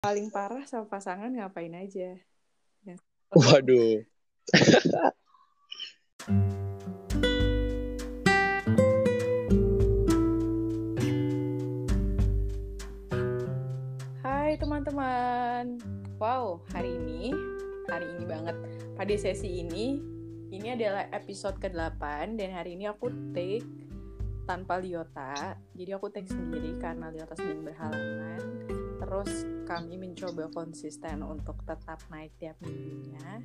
paling parah sama pasangan ngapain aja? Ya. Waduh. Hai teman-teman. Wow, hari ini, hari ini banget. Pada sesi ini, ini adalah episode ke-8 dan hari ini aku take tanpa Liota. Jadi aku take sendiri karena Liota sedang berhalangan. Terus kami mencoba konsisten untuk tetap naik tiap minggunya.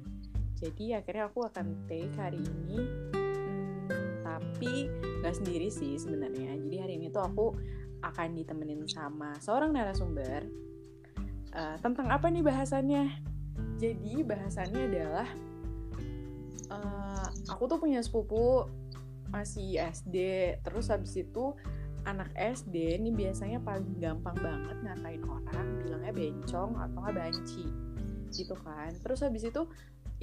Jadi akhirnya aku akan take hari ini. Hmm, tapi nggak sendiri sih sebenarnya. Jadi hari ini tuh aku akan ditemenin sama seorang narasumber. Uh, tentang apa nih bahasannya? Jadi bahasannya adalah uh, aku tuh punya sepupu masih SD, terus habis itu anak SD ini biasanya paling gampang banget ngatain orang, bilangnya bencong atau nggak banci, gitu kan. Terus habis itu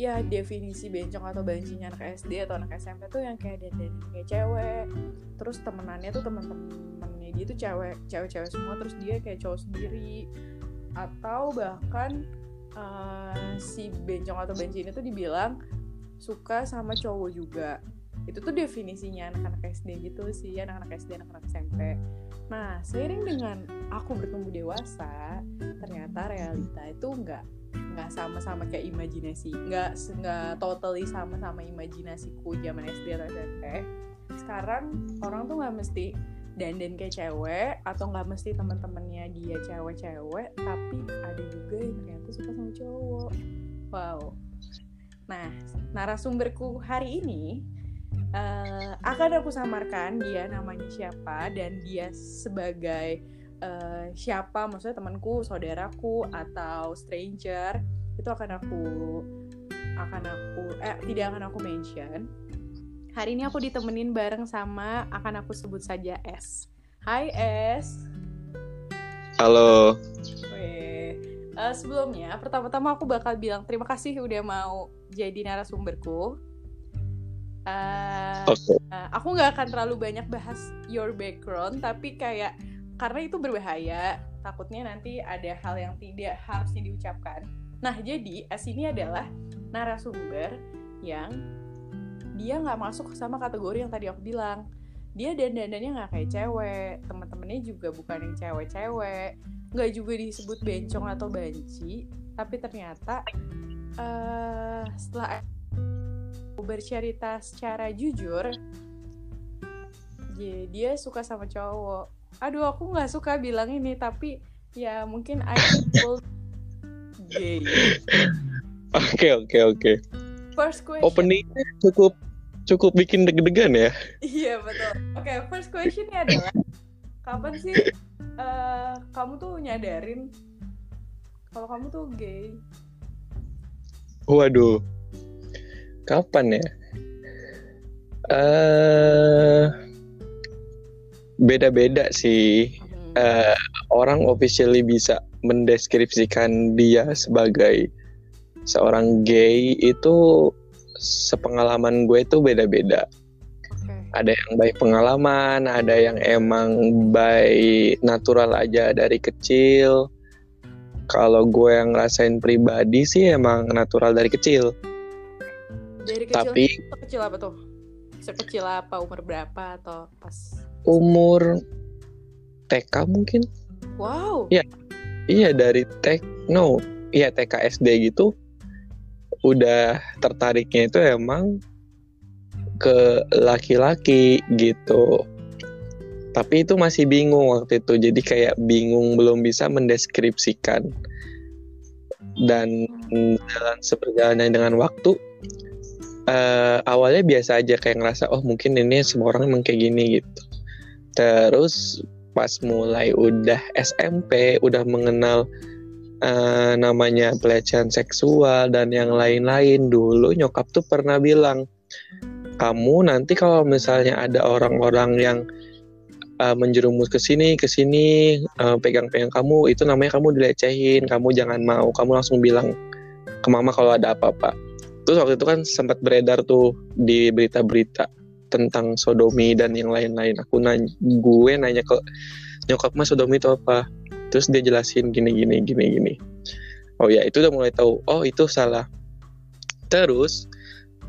ya definisi bencong atau bancinya anak SD atau anak SMP tuh yang kayak dan kayak cewek. Terus temenannya tuh temen-temennya dia tuh cewek cewek-cewek semua terus dia kayak cowok sendiri. Atau bahkan uh, si bencong atau banci ini tuh dibilang suka sama cowok juga itu tuh definisinya anak-anak SD gitu sih anak-anak SD anak-anak SMP nah seiring dengan aku bertumbuh dewasa ternyata realita itu enggak nggak sama-sama kayak imajinasi nggak nggak totally sama-sama imajinasiku zaman SD atau SMP sekarang orang tuh nggak mesti dandan kayak cewek atau nggak mesti teman-temannya dia cewek-cewek tapi ada juga yang ternyata suka sama cowok. Wow. Nah narasumberku hari ini uh, akan aku samarkan dia namanya siapa dan dia sebagai uh, siapa maksudnya temanku saudaraku atau stranger itu akan aku akan aku eh tidak akan aku mention. Hari ini aku ditemenin bareng sama akan aku sebut saja S. Hai S. Halo. Weh. Uh, sebelumnya pertama-tama aku bakal bilang terima kasih udah mau jadi narasumberku Uh, okay. uh, aku nggak akan terlalu banyak bahas your background tapi kayak karena itu berbahaya takutnya nanti ada hal yang tidak harusnya diucapkan. Nah jadi S ini adalah narasumber yang dia nggak masuk sama kategori yang tadi aku bilang. Dia dandanannya nggak kayak cewek teman-temannya juga bukan yang cewek-cewek. Nggak juga disebut bencong atau banci tapi ternyata uh, setelah bercerita secara jujur dia suka sama cowok. Aduh aku nggak suka bilang ini tapi ya mungkin I feel gay. Oke oke oke. First question. Openingnya cukup cukup bikin deg-degan ya. Iya betul. Oke okay, first questionnya adalah kapan sih uh, kamu tuh nyadarin kalau kamu tuh gay? Waduh kapan ya uh, beda-beda sih uh, orang officially bisa mendeskripsikan dia sebagai seorang gay itu sepengalaman gue itu beda-beda. Ada yang baik pengalaman, ada yang emang baik natural aja dari kecil. Kalau gue yang ngerasain pribadi sih emang natural dari kecil. Dari kecil Tapi kecil apa tuh? Sekecil apa? Umur berapa atau pas umur TK mungkin. Wow. Iya. Iya dari TK no, iya TK SD gitu udah tertariknya itu emang ke laki-laki gitu. Tapi itu masih bingung waktu itu. Jadi kayak bingung belum bisa mendeskripsikan. Dan dalam seperjalanan dengan waktu uh, awalnya biasa aja kayak ngerasa oh mungkin ini semua orang emang kayak gini gitu. Terus pas mulai udah SMP, udah mengenal uh, namanya pelecehan seksual dan yang lain-lain dulu nyokap tuh pernah bilang kamu nanti kalau misalnya ada orang-orang yang uh, menjerumus ke sini ke sini uh, pegang-pegang kamu itu namanya kamu dilecehin kamu jangan mau. Kamu langsung bilang ke mama kalau ada apa-apa terus waktu itu kan sempat beredar tuh di berita-berita tentang sodomi dan yang lain-lain. Aku nanya gue nanya ke nyokap mas sodomi itu apa? Terus dia jelasin gini gini gini gini. Oh ya itu udah mulai tahu. Oh itu salah. Terus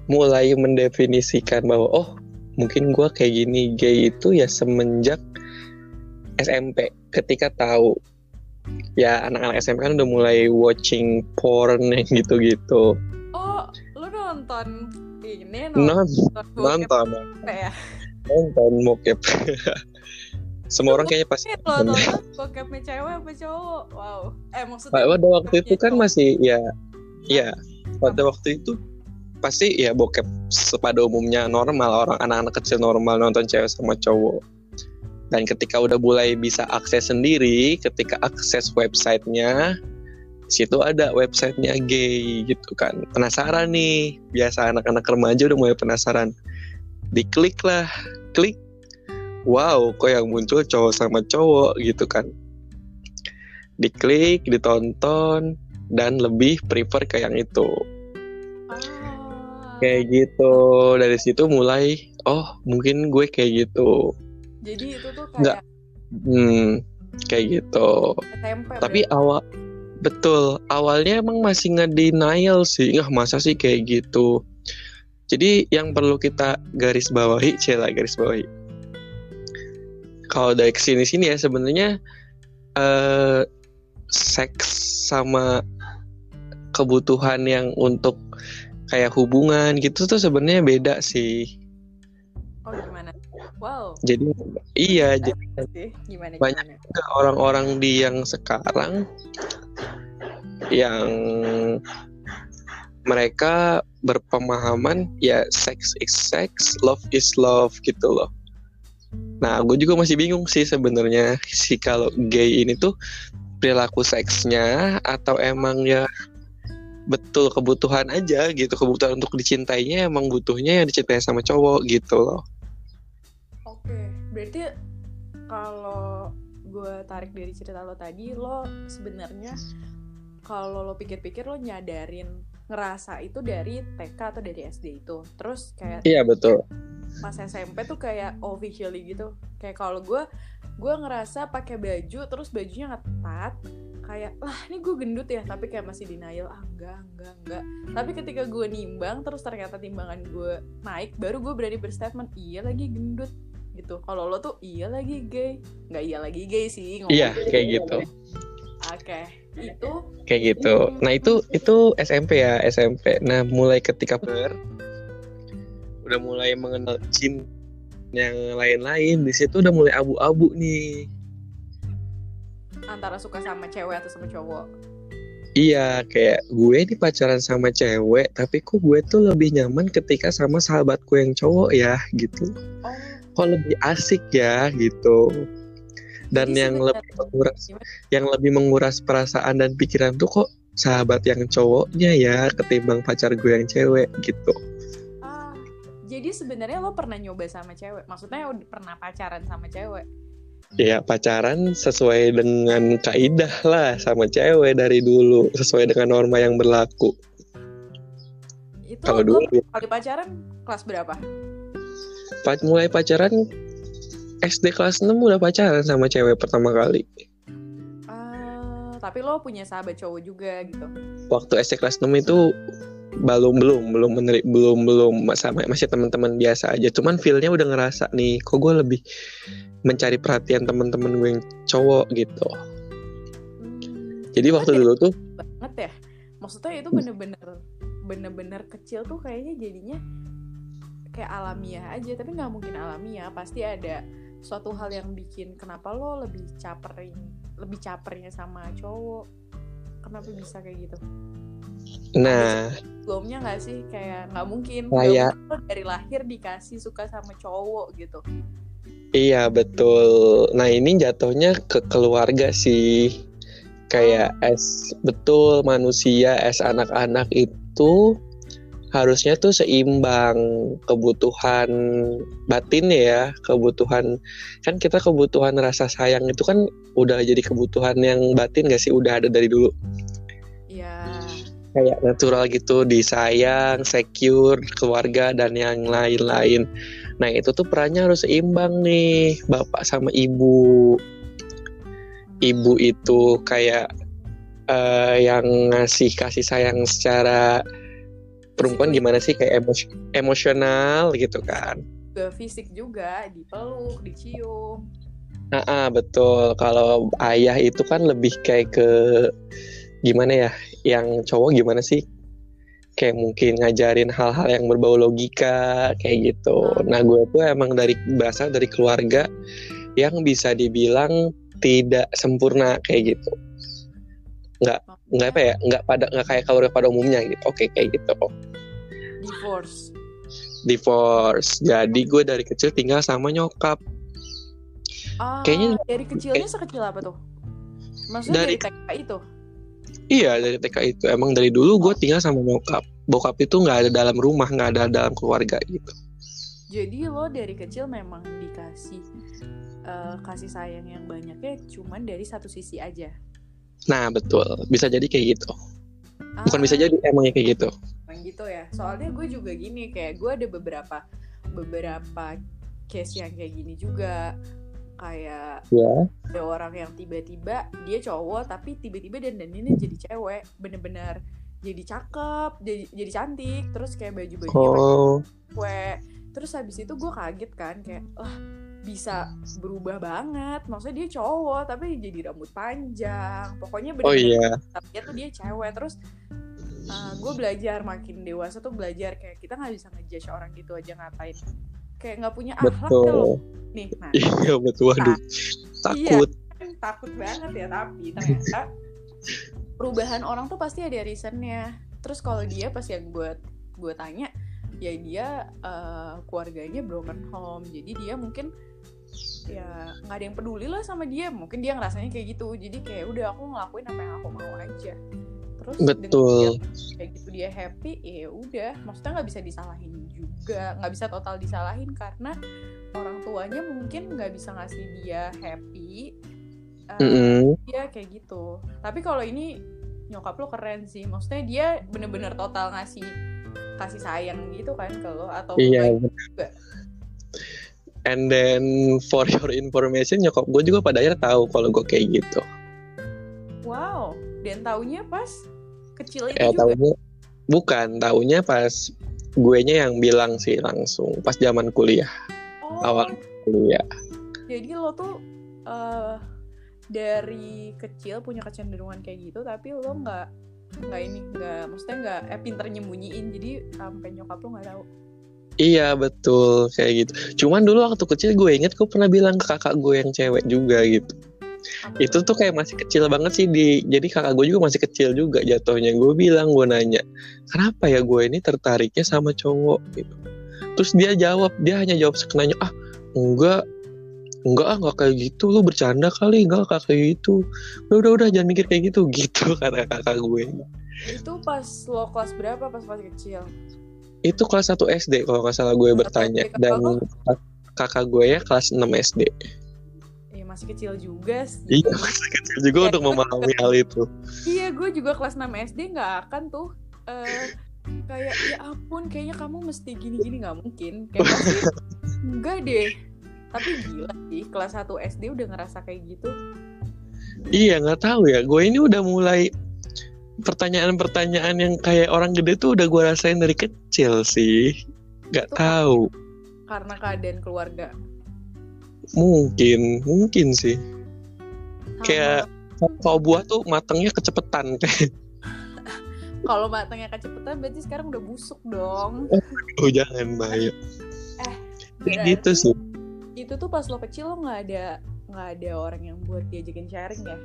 mulai mendefinisikan bahwa oh mungkin gue kayak gini. Gay itu ya semenjak SMP ketika tahu. Ya anak-anak SMP kan udah mulai watching porn yang gitu-gitu nonton ini nonton ya? nonton bokep semua orang kayaknya pasti lo nonton bokepnya cewek apa cowok? Wow. Eh maksudnya pada waktu itu kan cowok. masih ya ya pada waktu itu pasti ya bokep pada umumnya normal orang anak-anak kecil normal nonton cewek sama cowok dan ketika udah mulai bisa akses sendiri ketika akses websitenya situ ada websitenya gay gitu kan. Penasaran nih. Biasa anak-anak remaja udah mulai penasaran. Diklik lah. Klik. Wow kok yang muncul cowok sama cowok gitu kan. Diklik ditonton dan lebih prefer ke yang itu. Ah, kayak gitu. Dari situ mulai oh mungkin gue kayak gitu. Jadi itu tuh Nggak. kayak hmm kayak gitu. SMP. tapi awal betul awalnya emang masih nge-denial sih nggak masa sih kayak gitu jadi yang perlu kita garis bawahi cila garis bawahi kalau dari ke sini sini ya sebenarnya eh seks sama kebutuhan yang untuk kayak hubungan gitu tuh sebenarnya beda sih Oh gimana? Wow. jadi iya jadi Apa sih? Gimana Banyak. gimana? juga orang-orang di yang sekarang yang mereka berpemahaman ya sex is sex, love is love gitu loh. Nah, gue juga masih bingung sih sebenarnya si kalau gay ini tuh perilaku seksnya atau emang ya betul kebutuhan aja gitu kebutuhan untuk dicintainya emang butuhnya yang dicintai sama cowok gitu loh. Oke, berarti kalau gue tarik dari cerita lo tadi, lo sebenarnya kalau lo pikir-pikir lo nyadarin ngerasa itu dari TK atau dari SD itu. Terus kayak Iya betul. pas SMP tuh kayak officially gitu. Kayak kalau gue gue ngerasa pakai baju terus bajunya ngetat kayak lah ini gue gendut ya tapi kayak masih denial ah enggak enggak enggak tapi ketika gue nimbang terus ternyata timbangan gue naik baru gue berani berstatement iya lagi gendut gitu kalau lo tuh iya lagi gay nggak iya lagi gay sih ngomong Iya kayak gitu. Oke itu kayak gitu. Nah itu itu SMP ya SMP. Nah mulai ketika ber udah mulai mengenal cinta yang lain-lain di situ udah mulai abu-abu nih. antara suka sama cewek atau sama cowok Iya kayak gue nih pacaran sama cewek tapi kok gue tuh lebih nyaman ketika sama sahabatku yang cowok ya gitu. oh Kok lebih asik ya gitu. Dan Jadi yang lebih menguras Gimana? yang lebih menguras perasaan dan pikiran tuh kok sahabat yang cowoknya ya ketimbang pacar gue yang cewek gitu. ah jadi sebenarnya lo pernah nyoba sama cewek maksudnya pernah pacaran sama cewek Ya pacaran sesuai dengan kaidah lah sama cewek dari dulu sesuai dengan norma yang berlaku. itu Kalau dulu kali pacaran kelas berapa pa- mulai pacaran SD kelas 6 udah pacaran sama cewek pertama kali. Ah, tapi lo punya sahabat cowok juga gitu Waktu SD kelas 6 itu belum belum belum meneri, belum belum sama masih teman-teman biasa aja. Cuman feelnya udah ngerasa nih, kok gue lebih mencari perhatian teman-teman gue yang cowok gitu. Hmm, Jadi waktu dulu tuh banget ya maksudnya itu bener-bener bener-bener kecil tuh kayaknya jadinya kayak alamiah aja tapi nggak mungkin alamiah pasti ada suatu hal yang bikin kenapa lo lebih caperin lebih capernya sama cowok? Kenapa bisa kayak gitu? Nah. Sebelumnya nggak sih? Kayak nggak mungkin. Kayak- lo dari lahir dikasih suka sama cowok gitu. Iya betul. Nah ini jatuhnya ke keluarga sih. Kayak es betul manusia es anak-anak itu harusnya tuh seimbang kebutuhan batinnya ya, kebutuhan kan kita kebutuhan rasa sayang itu kan udah jadi kebutuhan yang batin gak sih udah ada dari dulu ya kayak natural gitu disayang, secure, keluarga dan yang lain-lain. Nah itu tuh perannya harus seimbang nih bapak sama ibu. ibu itu kayak uh, yang ngasih kasih sayang secara perempuan gimana sih? Kayak emos emosional gitu kan? Ke fisik juga dipeluk dicium. Ah, ah betul. Kalau ayah itu kan lebih kayak ke gimana ya? Yang cowok gimana sih? Kayak mungkin ngajarin hal-hal yang berbau logika kayak gitu. Hmm. Nah gue tuh emang dari bahasa dari keluarga yang bisa dibilang tidak sempurna kayak gitu. Nggak nggak apa ya nggak pada nggak kayak keluarga pada umumnya gitu. Oke kayak gitu. Divorce. Divorce. Jadi gue dari kecil tinggal sama nyokap. Ah, Kayaknya dari kecilnya kayak, sekecil apa tuh? Maksudnya dari, dari TK itu? Iya dari TK itu emang dari dulu gue tinggal sama nyokap. Bokap itu nggak ada dalam rumah, nggak ada dalam keluarga gitu. Jadi lo dari kecil memang dikasih uh, kasih sayang yang banyaknya cuman dari satu sisi aja. Nah betul, bisa jadi kayak gitu. Ah, Bukan bisa jadi emangnya kayak gitu. Emang gitu ya. Soalnya gue juga gini kayak gue ada beberapa beberapa case yang kayak gini juga kayak yeah. ada orang yang tiba-tiba dia cowok tapi tiba-tiba dan dan ini jadi cewek bener-bener jadi cakep jadi jadi cantik terus kayak baju bajunya oh. cewek terus habis itu gue kaget kan kayak wah bisa berubah banget. Maksudnya dia cowok tapi jadi rambut panjang. Pokoknya -bener oh, iya. tapi dia tuh dia cewek. Terus uh, eh, gue belajar makin dewasa tuh belajar kayak kita nggak bisa ngejudge orang gitu aja ngatain. Kayak nggak punya akhlak betul. nih nah. Iya betul. Waduh takut iya, takut. banget ya tapi ternyata perubahan orang tuh pasti ada reasonnya. Terus kalau dia pas yang buat gue tanya ya dia uh, keluarganya broken home. Jadi dia mungkin ya nggak ada yang peduli lah sama dia. Mungkin dia ngerasanya kayak gitu. Jadi kayak udah aku ngelakuin apa yang aku mau aja. Terus betul. dia, kayak gitu dia happy ya udah. Maksudnya nggak bisa disalahin juga. Nggak bisa total disalahin karena orang tuanya mungkin nggak bisa ngasih dia happy. Uh, mm -hmm. dia kayak gitu. Tapi kalau ini nyokap lo keren sih. Maksudnya dia bener-bener total ngasih kasih sayang gitu kan ke lo atau iya juga and then for your information nyokap gue juga pada akhirnya tahu kalau gue kayak gitu. Wow dan taunya pas kecil itu ya, juga? taunya bukan taunya pas gue nya yang bilang sih langsung pas zaman kuliah oh. awal kuliah. Jadi lo tuh uh, dari kecil punya kecenderungan kayak gitu tapi lo nggak nggak ini nggak maksudnya nggak eh pinter nyembunyiin. Jadi sampai nyokap lo nggak tahu Iya betul kayak gitu. Cuman dulu waktu kecil gue inget gue pernah bilang ke kakak gue yang cewek juga gitu. Itu tuh kayak masih kecil banget sih di jadi kakak gue juga masih kecil juga jatuhnya. Gue bilang gue nanya kenapa ya gue ini tertariknya sama cowok? Gitu. Terus dia jawab dia hanya jawab sekenanya ah enggak enggak ah enggak kayak gitu. Lu bercanda kali enggak kayak gitu. Udah udah udah jangan mikir kayak gitu. Gitu kata kakak gue. Itu pas lo kelas berapa? Pas masih kecil itu kelas 1 SD kalau nggak salah gue bertanya dan kakak gue ya kelas 6 SD masih kecil juga sih. Iya masih kecil juga ya, untuk memahami hal itu. Iya gue juga kelas 6 SD nggak akan tuh uh, kayak ya ampun kayaknya kamu mesti gini-gini nggak mungkin. Kayak pasti enggak deh. Tapi gila sih kelas 1 SD udah ngerasa kayak gitu. Iya nggak tahu ya. Gue ini udah mulai pertanyaan-pertanyaan yang kayak orang gede tuh udah gue rasain dari kecil sih. Gak tahu. Karena keadaan keluarga Mungkin, mungkin sih. Sama. Kayak kalau buah tuh matangnya kecepetan kayak. kalau matangnya kecepetan berarti sekarang udah busuk dong. Oh, jangan bahaya. Eh, gitu sih. Itu tuh pas lo kecil lo nggak ada nggak ada orang yang buat diajakin sharing ya?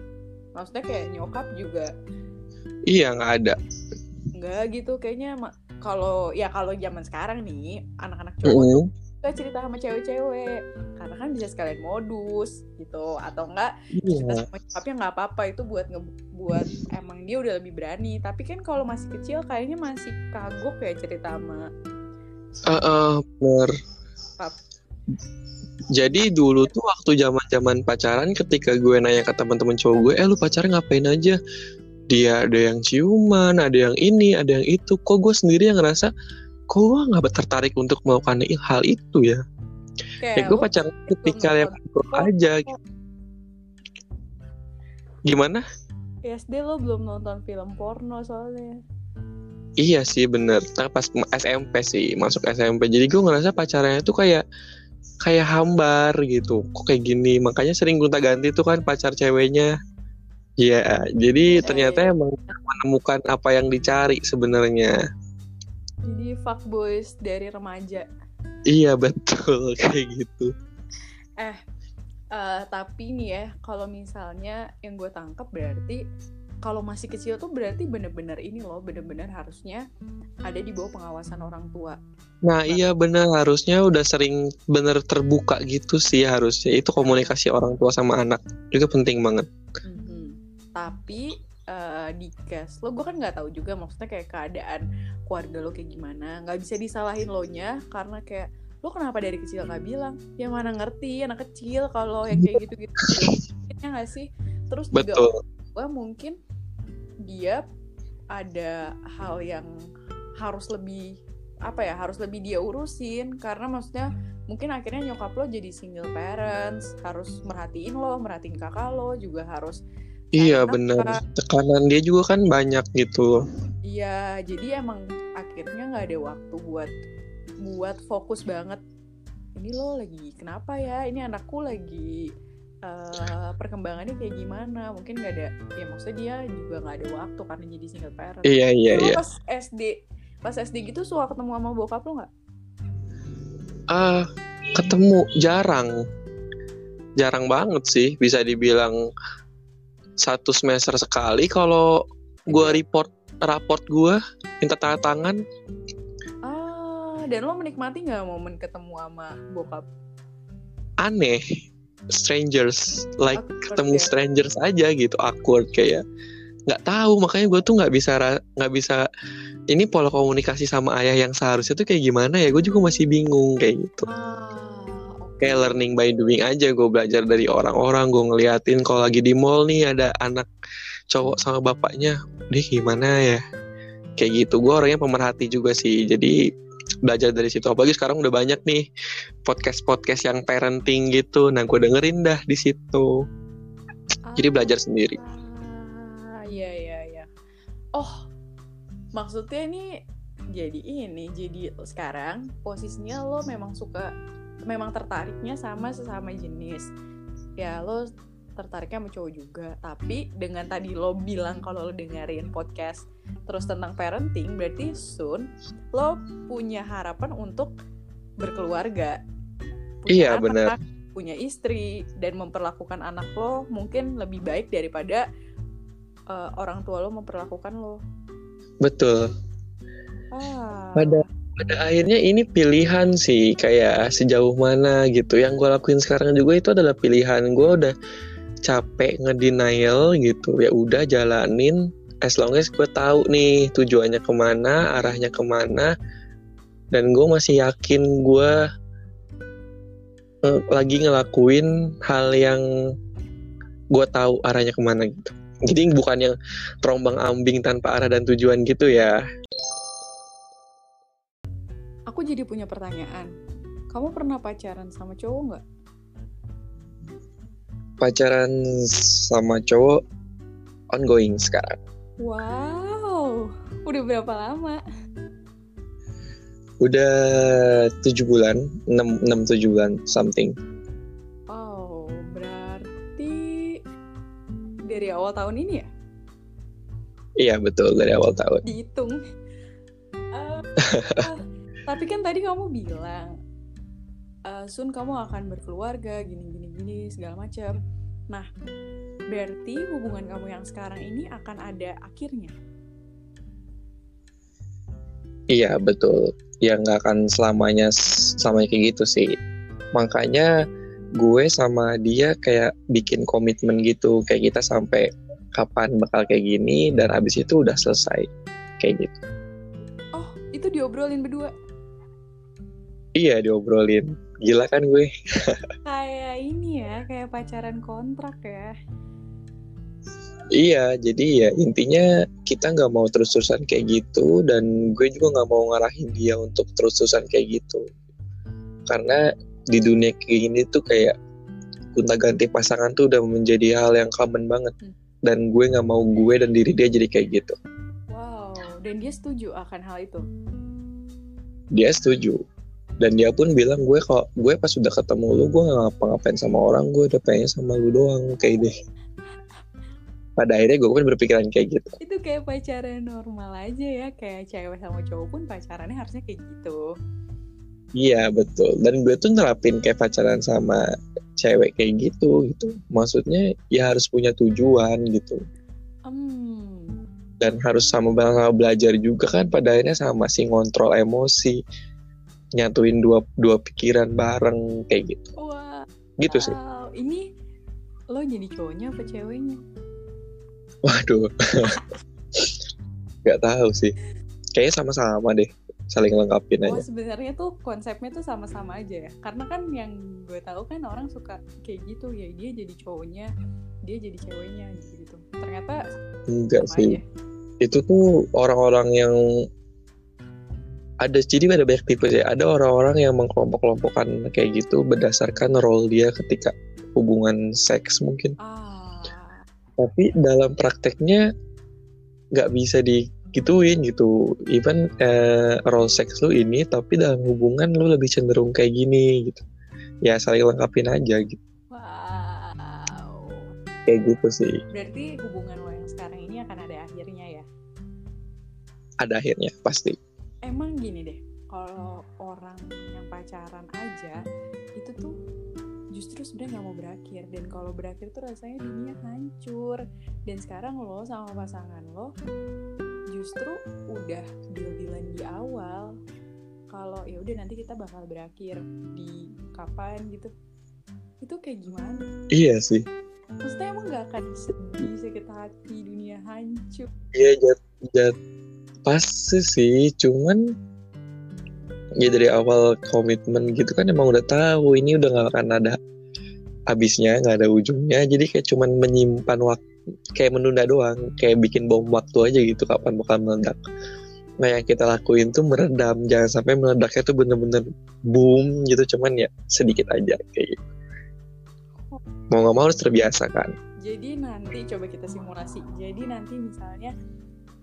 Maksudnya kayak nyokap juga. Iya nggak ada. Nggak gitu kayaknya kalau ya kalau zaman sekarang nih anak-anak cowok mm -hmm suka cerita sama cewek-cewek. Karena kan bisa sekalian modus gitu atau enggak yeah. cerita sama nyokapnya nggak apa-apa itu buat ngebuat emang dia udah lebih berani. Tapi kan kalau masih kecil kayaknya masih kagok ya cerita sama uh, uh, bener jadi dulu tuh waktu zaman zaman pacaran ketika gue nanya ke teman-teman cowok gue eh lu pacaran ngapain aja dia ada yang ciuman ada yang ini ada yang itu kok gue sendiri yang ngerasa kok gue nggak tertarik untuk melakukan hal itu ya kayak ya gue pacaran ketika yang aja gitu. Gimana? SD lo belum nonton film porno soalnya. Iya sih bener. Nah, pas SMP sih masuk SMP. Jadi gue ngerasa pacarnya tuh kayak kayak hambar gitu. Kok kayak gini? Makanya sering gonta ganti tuh kan pacar ceweknya. Iya, jadi ternyata Eh. emang menemukan apa yang dicari sebenarnya. Jadi fuckboys dari remaja. Iya betul kayak gitu. Eh, tapi nih ya, kalau misalnya yang gue tangkap berarti kalau masih kecil tuh berarti bener-bener ini loh, bener-bener harusnya ada di bawah pengawasan orang tua. Nah iya bener harusnya udah sering bener terbuka gitu sih harusnya itu komunikasi orang tua sama anak juga penting banget. Tapi eh, di case lo, gue kan nggak tahu juga maksudnya kayak keadaan keluarga lo kayak gimana. Nggak bisa disalahin lo nya karena kayak lo kenapa dari kecil nggak bilang? Ya mana ngerti anak kecil kalau yang kayak gitu-gitu. Ya nggak sih? Terus juga gue mungkin dia ada hal yang harus lebih apa ya harus lebih dia urusin karena maksudnya mungkin akhirnya nyokap lo jadi single parents harus merhatiin lo merhatiin kakak lo juga harus Iya nafkah. tekanan dia juga kan banyak gitu. iya jadi emang akhirnya nggak ada waktu buat buat fokus banget. Ini lo lagi kenapa ya? Ini anakku lagi eh, perkembangannya kayak gimana? Mungkin nggak ada ya maksudnya dia juga nggak ada waktu karena jadi single parent. Iya iya iya. pas SD pas SD gitu suka ketemu sama bokap lo nggak? Ah ketemu jarang, jarang banget sih bisa dibilang satu semester sekali kalau gua report raport gua minta tanda tangan. Ah dan lo menikmati nggak momen ketemu sama bokap? Aneh. Strangers like Awkward ketemu ya? strangers aja gitu awkward kayak nggak tahu makanya gue tuh nggak bisa nggak bisa ini pola komunikasi sama ayah yang seharusnya tuh kayak gimana ya? Gue juga masih bingung kayak gitu. Ah kayak learning by doing aja. Gue belajar dari orang-orang gue ngeliatin kalau lagi di mall nih ada anak cowok sama bapaknya dia gimana ya? Kayak gitu. Gue orangnya pemerhati juga sih. Jadi belajar dari situ. Apalagi sekarang udah banyak nih podcast podcast yang parenting gitu. Nah gue dengerin dah di situ. Jadi belajar sendiri. Ah iya iya iya. Oh maksudnya ini jadi ini jadi sekarang posisinya lo memang suka memang tertariknya sama sesama jenis. Ya lo tertariknya sama cowok juga. Tapi dengan tadi lo bilang kalau lo dengerin podcast terus tentang parenting berarti soon lo punya harapan untuk berkeluarga. Punya Iya, anak, benar. punya istri dan memperlakukan anak lo mungkin lebih baik daripada uh, orang tua lo memperlakukan lo. Betul. Ah. Pada pada akhirnya ini pilihan sih kayak sejauh mana gitu. Yang gue lakuin sekarang juga itu adalah pilihan gue udah capek ngedenial gitu. Ya udah jalanin as long as gue tahu nih tujuannya ke mana arahnya ke mana dan gue masih yakin gue eh, lagi ngelakuin hal yang gue tahu arahnya ke mana gitu. Jadi bukan yang terombang ambing tanpa arah dan tujuan gitu ya aku jadi punya pertanyaan kamu pernah pacaran sama cowok nggak pacaran sama cowok ongoing sekarang. wow udah berapa lama Udah tujuh bulan, enam enam tujuh bulan something. wow berarti dari awal tahun ini ya Iya betul dari awal tahun. dihitung Eh, eh, tapi kan tadi kamu bilang eh, Sun kamu akan berkeluarga gini gini gini segala macam nah berarti hubungan kamu yang sekarang ini akan ada akhirnya Iya betul. Ya nggak akan selamanya selamanya kayak gitu sih. Makanya gue sama dia kayak bikin komitmen gitu kayak kita sampai kapan bakal kayak gini dan abis itu udah selesai kayak gitu. oh itu diobrolin berdua Iya diobrolin. Gila kan gue? kayak ini ya kayak pacaran kontrak ya Iya, jadi ya intinya kita nggak mau terus-terusan kayak gitu dan gue juga nggak mau ngarahin dia untuk terus-terusan kayak gitu. Karena di dunia kayak gini tuh kayak gonta-ganti pasangan tuh udah menjadi hal yang common banget. dan gue nggak mau gue dan diri dia jadi kayak gitu wow dan dia setuju akan hal itu dia setuju dan dia pun bilang gue kok gue pas sudah ketemu lu gue nggak ngapa-ngapain sama orang gue udah pengen sama lu doang kayak deh pada akhirnya gue pun berpikiran kayak gitu. Itu kayak pacaran normal aja ya kayak cewek sama cowok pun pacarannya harusnya kayak gitu. Iya betul. Dan gue tuh nerapin kayak pacaran sama cewek kayak gitu gitu. Maksudnya ya harus punya tujuan gitu. Hmm. dan harus sama sama belajar juga kan pada akhirnya sama sih ngontrol emosi nyatuin dua dua pikiran bareng kayak gitu. Wah gitu sih. wow. ini lo jadi cowoknya apa ceweknya? Waduh. Nggak tahu sih. Kayaknya sama-sama deh saling lengkapin Wah aja. sebenarnya tuh konsepnya tuh sama-sama aja ya. Karena kan yang gue tahu kan orang suka kayak gitu ya dia jadi cowoknya dia jadi ceweknya gitu ternyata enggak sih. aja. Itu tuh orang-orang yang ada jadi ada banyak tipe ya ada orang-orang yang mengkelompok-kelompokkan kayak gitu berdasarkan role dia ketika hubungan seks mungkin. Ah. Tapi dalam prakteknya nggak bisa digituin gitu. Even eh, role seks lu ini tapi dalam hubungan lu lebih cenderung kayak gini gitu. Ya saling lengkapin aja gitu. Wow. Kayak gitu sih. Berarti hubungan lo yang sekarang ini akan ada akhirnya ya? Ada akhirnya pasti emang gini deh kalau orang yang pacaran aja itu tuh justru sebenarnya nggak mau berakhir. Dan kalau berakhir tuh rasanya dunia hancur. Dan sekarang lo sama pasangan lo justru udah deal-dealan di awal. Kalau ya udah nanti kita bakal berakhir di kapan gitu. Itu kayak gimana? Iya sih. Maksudnya emang nggak akan sedih sakit hati dunia hancur. Iya jat jat pasti sih cuman ya dari awal komitmen gitu kan emang udah tahu ini udah gak akan ada habisnya nggak ada ujungnya. Jadi kayak cuman menyimpan waktu kayak menunda doang kayak bikin bom waktu aja gitu kapan bakal meledak. Nah yang kita lakuin tuh meredam jangan sampai meledaknya tuh bener-bener boom gitu cuman ya sedikit aja kayak gitu. Mau nggak mau harus terbiasa kan. Jadi nanti coba kita simulasi. Jadi nanti misalnya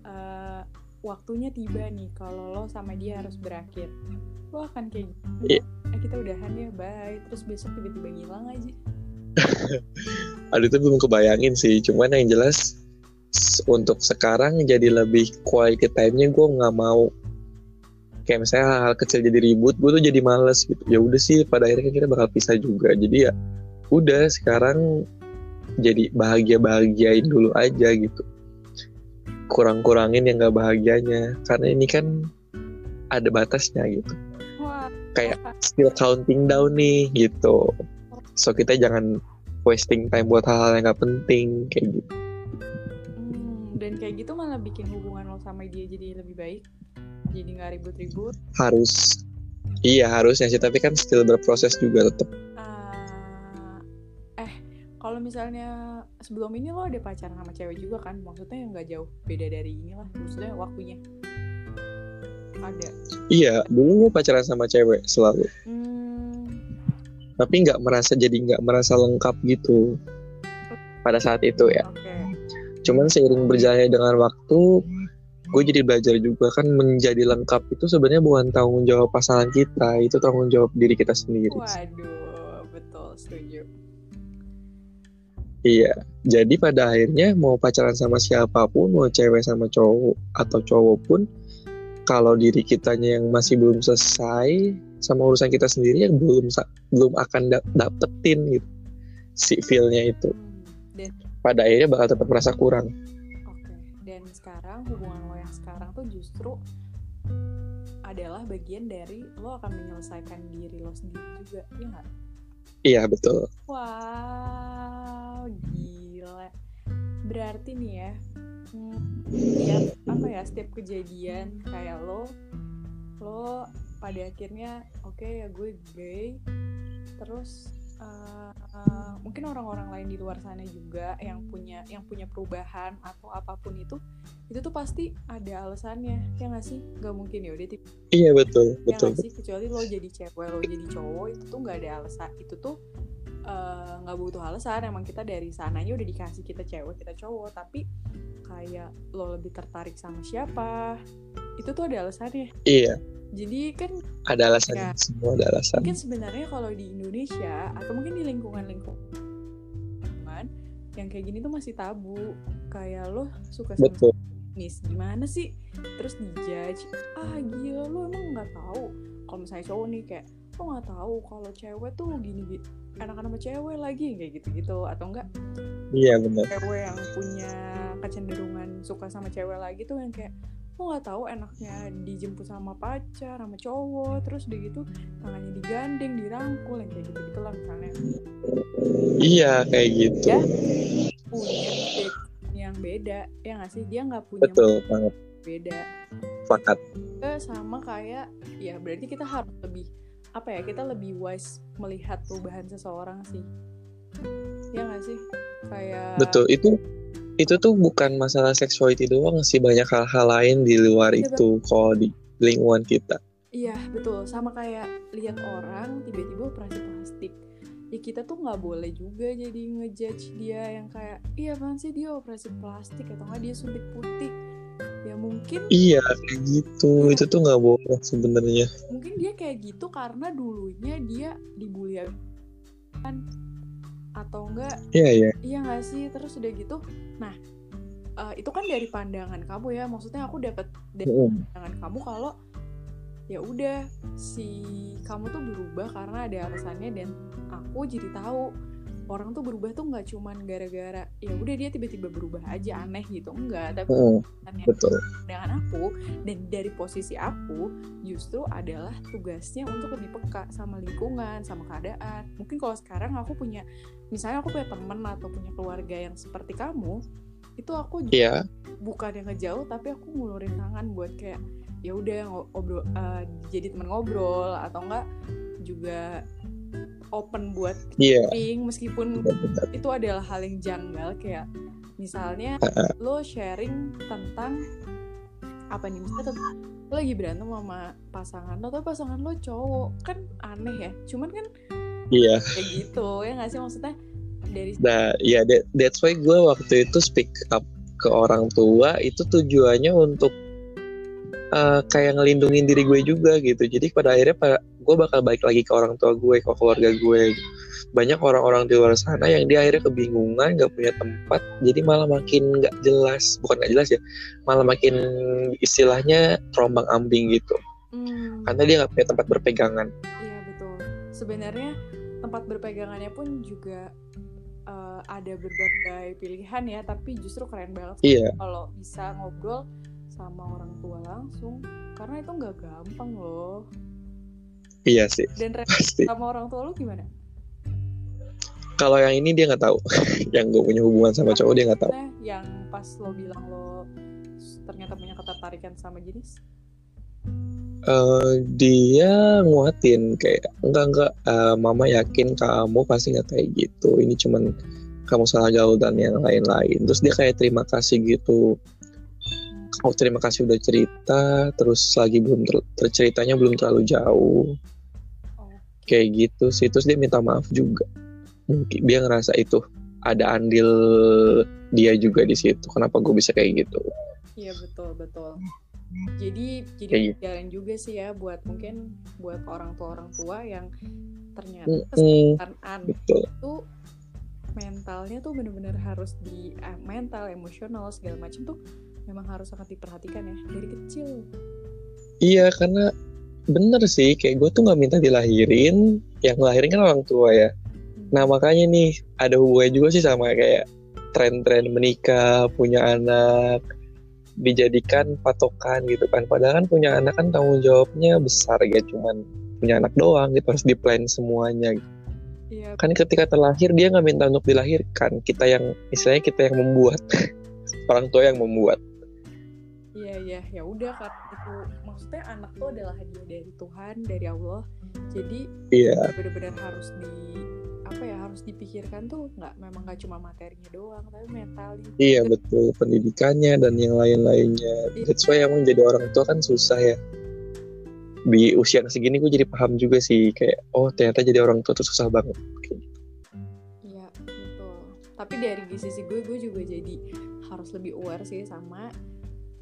eh, waktunya tiba nih kalau lo sama dia harus berakhir. Lo akan kayak gitu. Iya. Eh kita udahan ya, bye. Terus besok tiba-tiba ngilang aja. Aduh itu belum kebayangin sih cuman yang jelas untuk sekarang jadi lebih quality time-nya gue nggak mau kayak misalnya hal, kecil jadi ribut gue tuh jadi males gitu ya udah sih pada akhirnya kita bakal pisah juga jadi ya udah sekarang jadi bahagia bahagiain dulu aja gitu kurang kurangin yang nggak bahagianya. Karena ini kan ada batasnya gitu. Wah, Kayak- still counting down nih gitu. So kita jangan wasting time buat hal-hal yang nggak penting kayak gitu. Hmm, dan kayak gitu malah bikin hubungan lo sama dia jadi lebih baik. Jadi nggak ribut-ribut. harus iya harusnya sih tapi kan still berproses juga tetap kalau misalnya sebelum ini lo ada pacaran sama cewek juga kan? Maksudnya yang nggak jauh beda dari inilah. Maksudnya waktunya. Ada. iya dulu gue pacaran sama cewek selalu Hmm, tapi nggak merasa jadi nggak merasa lengkap gitu pada saat itu ya Oke. cuman seiring berjalannya dengan waktu gue jadi belajar juga kan menjadi lengkap itu sebenarnya bukan tanggung jawab pasangan kita itu tanggung jawab diri kita sendiri Waduh, iya jadi pada akhirnya mau pacaran sama siapa pun mau cewek sama cowok atau cowok pun kalau diri kitanya yang masih belum selesai sama urusan kita sendiri yang belum belum akan da- dapetin gitu si feelnya itu Dan pada akhirnya bakal tetap merasa kurang oke. Dan sekarang hubungan lo yang sekarang tuh justru adalah bagian dari lo akan menyelesaikan diri lo sendiri juga, ya nggak? Iya betul Wow, gila. Berarti nih ya, hmm, tiap apa ya, setiap kejadian kayak lo, lo pada akhirnya oke ya gue gay, terus uh, uh, mungkin orang-orang lain di luar sana juga yang punya yang punya perubahan atau apa pun itu, itu tuh pasti ada alasannya, ya nggak sih? Gak mungkin ya udah tipe iya betul ya betul nggak sih? kecuali lo jadi cewek lo jadi cowok itu tuh nggak ada alasan itu tuh eh, nggak butuh alasan. Emang kita dari sananya udah dikasih kita cewek kita cowok tapi kayak lo lebih tertarik sama siapa itu tuh ada alasannya. Iya jadi kan ada alasan Ya. semua ada alasan. Mungkin sebenarnya kalau di Indonesia atau mungkin di lingkungan-lingkungan yang kayak gini tuh masih tabu. Kayak lo suka sama betul. Nis gimana sih? Terus dijudge ah gila lo emang nggak tahu? Kalau misalnya cowok nih kayak lo nggak tahu kalau cewek tuh gini gini anak-anak sama cewek lagi kayak gitu-gitu. Atau enggak iya benar. cewek yang punya kecenderungan suka sama cewek lagi tuh yang kayak lo nggak tahu enaknya dijemput sama pacar sama cowok terus udah gitu tangannya digandeng dirangkul yang kayak gitu gitu lah misalnya. Iya kayak gitu. Ya punya yang beda ya nggak sih? Dia nggak punya betul banget. beda. Eh, sama kayak ya berarti kita harus lebih apa ya kita lebih wise melihat perubahan seseorang sih. Ya nggak sih? Kayak betul itu itu tuh bukan masalah sexuality doang sih banyak hal-hal lain di luar Iya, itu kalau di lingkungan kita. Iya betul. Sama kayak lihat orang tiba-tiba operasi plastik. Ya kita tuh nggak boleh juga jadi ngejudge dia yang kayak iya apaan sih dia operasi plastik? Atau nggak dia suntik putih. Ya mungkin iya kayak gitu. Itu tuh nggak boleh sebenarnya. Mungkin dia kayak gitu karena dulunya dia dibully kan atau enggak iya iya. iya nggak sih? Terus udah gitu nah eh, itu kan dari pandangan kamu ya. Maksudnya aku dapat dari Mm-mm. pandangan kamu kalau ya udah si kamu tuh berubah karena ada alasannya dan aku jadi tahu orang tuh berubah tuh nggak cuman gara-gara ya udah dia tiba-tiba berubah aja aneh gitu enggak. Tapi alasannya betul. pandangan aku dan dari posisi aku justru adalah tugasnya untuk lebih peka sama lingkungan sama keadaan. Mungkin kalau sekarang aku punya misalnya aku punya temen atau punya keluarga yang seperti kamu itu aku juga iya. bukan yang ngejauh tapi aku ngulurin tangan buat kayak ya udah ngobrol eh, jadi teman ngobrol atau enggak juga open buat iya. sharing meskipun benar-benar. itu adalah hal yang janggal kayak misalnya lo sharing tentang apa nih misalnya tentang lo lagi berantem sama pasangan lo atau pasangan lo cowok kan aneh ya cuman kan iya. kayak gitu ya nggak sih? Maksudnya dari nah ya that- that's why gue waktu itu speak up ke orang tua itu tujuannya untuk eh, kayak ngelindungin diri gue juga gitu. Jadi pada akhirnya pa- gue bakal balik lagi ke orang tua gue ke keluarga gue. Banyak orang-orang di luar sana yang dia akhirnya kebingungan nggak punya tempat jadi malah makin nggak jelas. Bukan nggak jelas ya malah makin istilahnya terombang ambing gitu. Hmm, karena dia nggak punya tempat berpegangan. Iya betul. Sebenarnya tempat berpegangannya pun juga eh, ada berbagai pilihan ya tapi justru keren banget iya. kalau bisa ngobrol sama orang tua langsung. Karena itu nggak gampang loh iya sih dan pasti. sama orang tua lu gimana? kalau yang ini dia nggak tahu. Yang gue punya hubungan sama cowok dia nggak tahu. yang pas lo bilang lo ternyata punya ketertarikan sama jenis? Eh, dia nguatin kayak enggak enggak eh, mama yakin kamu pasti nggak kayak gitu. Ini cuman kamu salah gaul dan yang lain-lain. Terus dia kayak terima kasih gitu. Oh terima kasih udah cerita terus lagi belum ter- terceritanya belum terlalu jauh kayak gitu sih. Terus dia minta maaf juga. Mungkin dia ngerasa itu ada andil dia juga di situ. Kenapa gue bisa kayak gitu? Iya betul betul. Jadi jadi Kayak gitu. jalan juga sih ya buat mungkin buat orang tua orang tua yang ternyata anak betul. Itu mentalnya tuh bener-bener harus di eh, mental emosional segala macam tuh memang harus sangat diperhatikan ya dari kecil. Iya karena bener sih kayak gue tuh nggak minta dilahirin yang ngelahirin kan orang tua ya. Nah makanya nih ada hubungannya juga sih sama kayak tren-tren menikah punya anak dijadikan patokan gitu kan. Padahal kan punya anak kan tanggung jawabnya besar ya cuman punya anak doang gitu harus di plan semuanya. Gitu. iya kan ketika terlahir dia nggak minta untuk dilahirkan. Kita yang istilahnya kita yang membuat. Orang tua yang membuat Iya iya ya udah kan itu maksudnya anak tuh adalah hadiah dari Tuhan dari Allah jadi iya benar-benar harus di apa ya harus dipikirkan tuh nggak memang nggak cuma materinya doang tapi mentalnya Iya betul pendidikannya dan yang lain-lainnya. That's why emang jadi orang tua kan susah ya. Di usia segini gue jadi paham juga sih kayak oh ternyata jadi orang tua tuh susah banget. Kayak gitu. tapi dari sisi gue gue juga jadi harus lebih aware sih sama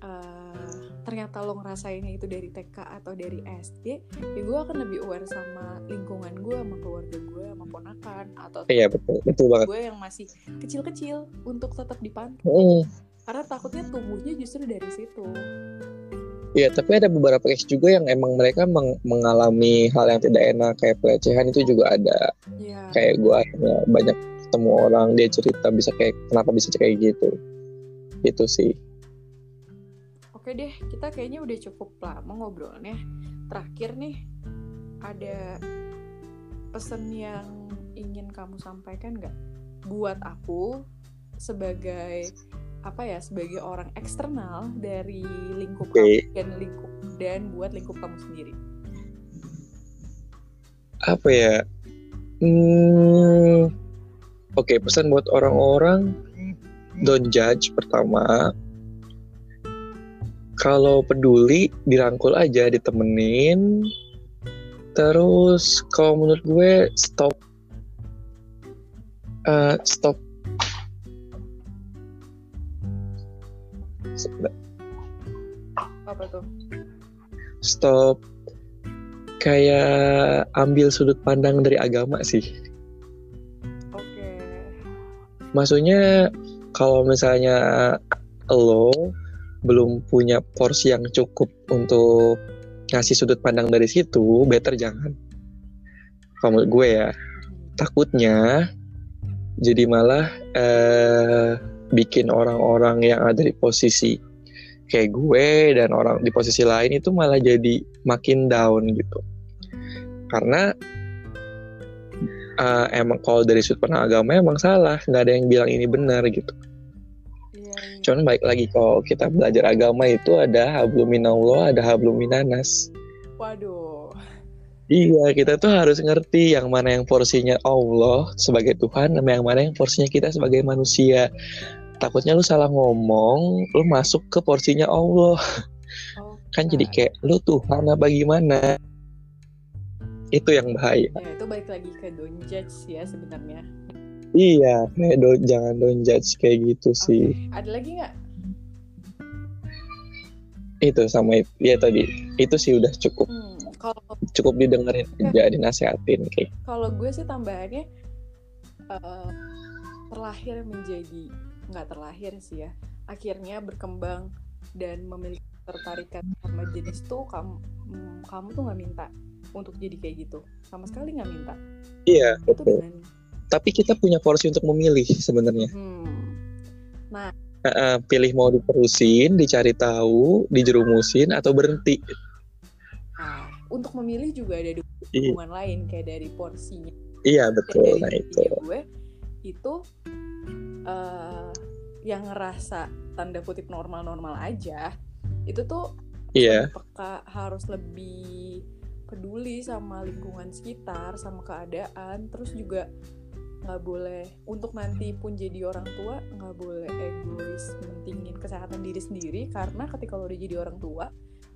uh, ternyata lo ngerasainnya itu dari TK atau dari SD ya gue akan lebih aware sama lingkungan gue sama keluarga gue sama ponakan atau iya betul betul banget gue yang masih kecil-kecil untuk tetap dipantau mm. karena takutnya tumbuhnya justru dari situ Iya, tapi ada beberapa case juga yang emang mereka meng mengalami hal yang tidak enak kayak pelecehan itu juga ada. Iya. Kayak gue ya, banyak ketemu orang dia cerita bisa kayak kenapa bisa kayak gitu. Itu sih. Oke deh, kita kayaknya udah cukup lama ngobrolnya. Terakhir nih, ada pesan yang ingin kamu sampaikan nggak buat aku sebagai apa ya sebagai orang eksternal dari lingkup okay. kamu dan lingkup dan buat lingkup kamu sendiri apa ya hmm, oke okay, pesan buat orang-orang don't judge pertama kalau peduli dirangkul aja ditemenin. Terus kalau menurut gue stop. Uh, stop. Apa tuh? Stop. Kayak ambil sudut pandang dari agama sih. Oke. Okay. maksudnya kalau misalnya lo belum punya porsi yang cukup untuk ngasih sudut pandang dari situ better jangan kalau gue ya takutnya jadi malah eh, bikin orang-orang yang ada di posisi kayak gue dan orang di posisi lain itu malah jadi makin down gitu karena uh, emang kalau dari sudut pandang agama emang salah nggak ada yang bilang ini benar gitu. Cuman baik lagi kalau kita belajar agama itu ada habluminallah ada habluminanas waduh. Iya, kita tuh harus ngerti yang mana yang porsinya Allah sebagai Tuhan, sama yang mana yang porsinya kita sebagai manusia. Takutnya lu salah ngomong lu masuk ke porsinya Allah. Oh, kan jadi kayak lu Tuhan apa gimana? Itu yang bahaya. Ya, itu balik lagi ke don't judge ya sebenarnya iya kayak do, jangan don't judge kayak gitu okay. sih ada lagi nggak? Itu sama itu ya tadi itu sih udah cukup. Hmm, kalau cukup didengerin aja dinasehatin kayak. Kalau gue sih tambahannya uh, terlahir menjadi nggak terlahir sih ya akhirnya berkembang dan memiliki tertarikan sama jenis tuh kamu kamu tuh nggak minta untuk jadi kayak gitu sama sekali nggak minta. Iya itu betul. dengan... tapi kita punya porsi untuk memilih sebenarnya hmm. nah uh, pilih mau diterusin dicari tahu dijerumusin atau berhenti nah untuk memilih juga ada dukungan iya. lain kayak dari porsinya iya betul dari nah itu gue itu uh, yang ngerasa tanda kutip normal-normal aja itu tuh yeah. peka harus lebih peduli sama lingkungan sekitar sama keadaan terus juga nggak boleh untuk nanti pun jadi orang tua nggak boleh egois mentingin kesehatan diri sendiri karena ketika lo udah jadi orang tua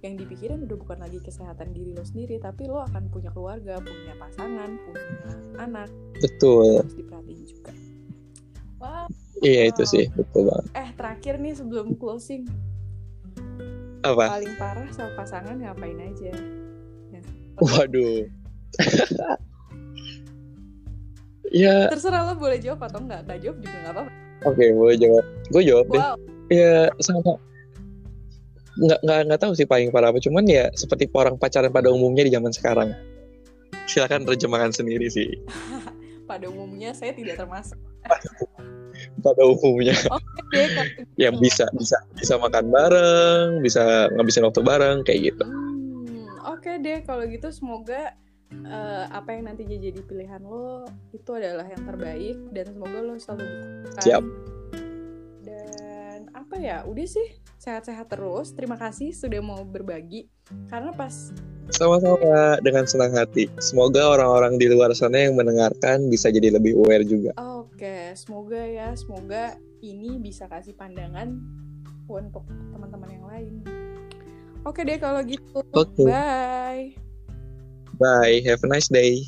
yang dipikirin udah bukan lagi kesehatan diri lo sendiri tapi lo akan punya keluarga punya pasangan punya anak betul harus diperhatiin juga wow Iya itu sih betul banget. Eh terakhir nih sebelum closing. Apa? Paling parah sama pasangan ngapain aja? Ya. Waduh. ya. Terserah lo boleh jawab atau enggak. Gak jawab juga nggak apa-apa. Oke okay, boleh jawab. Gue jawab wow. deh. Ya sama. Nggak nggak nggak tahu sih paling parah apa. Cuman ya seperti orang pacaran pada umumnya di zaman sekarang. Silakan terjemahkan sendiri sih. pada umumnya saya tidak termasuk pada umumnya okay, yang bisa bisa bisa makan bareng bisa ngabisin waktu bareng kayak gitu hmm, oke okay deh kalau gitu semoga uh, apa yang nantinya jadi pilihan lo itu adalah yang terbaik dan semoga lo selalu dikumpulkan siap dan apa ya udah sih sehat-sehat terus terima kasih sudah mau berbagi karena pas sama-sama dengan senang hati. Semoga orang-orang di luar sana yang mendengarkan bisa jadi lebih aware juga. Oke, semoga ya, semoga ini bisa kasih pandangan untuk teman-teman yang lain. Oke deh kalau gitu. Okay. Bye. Bye. Have a nice day.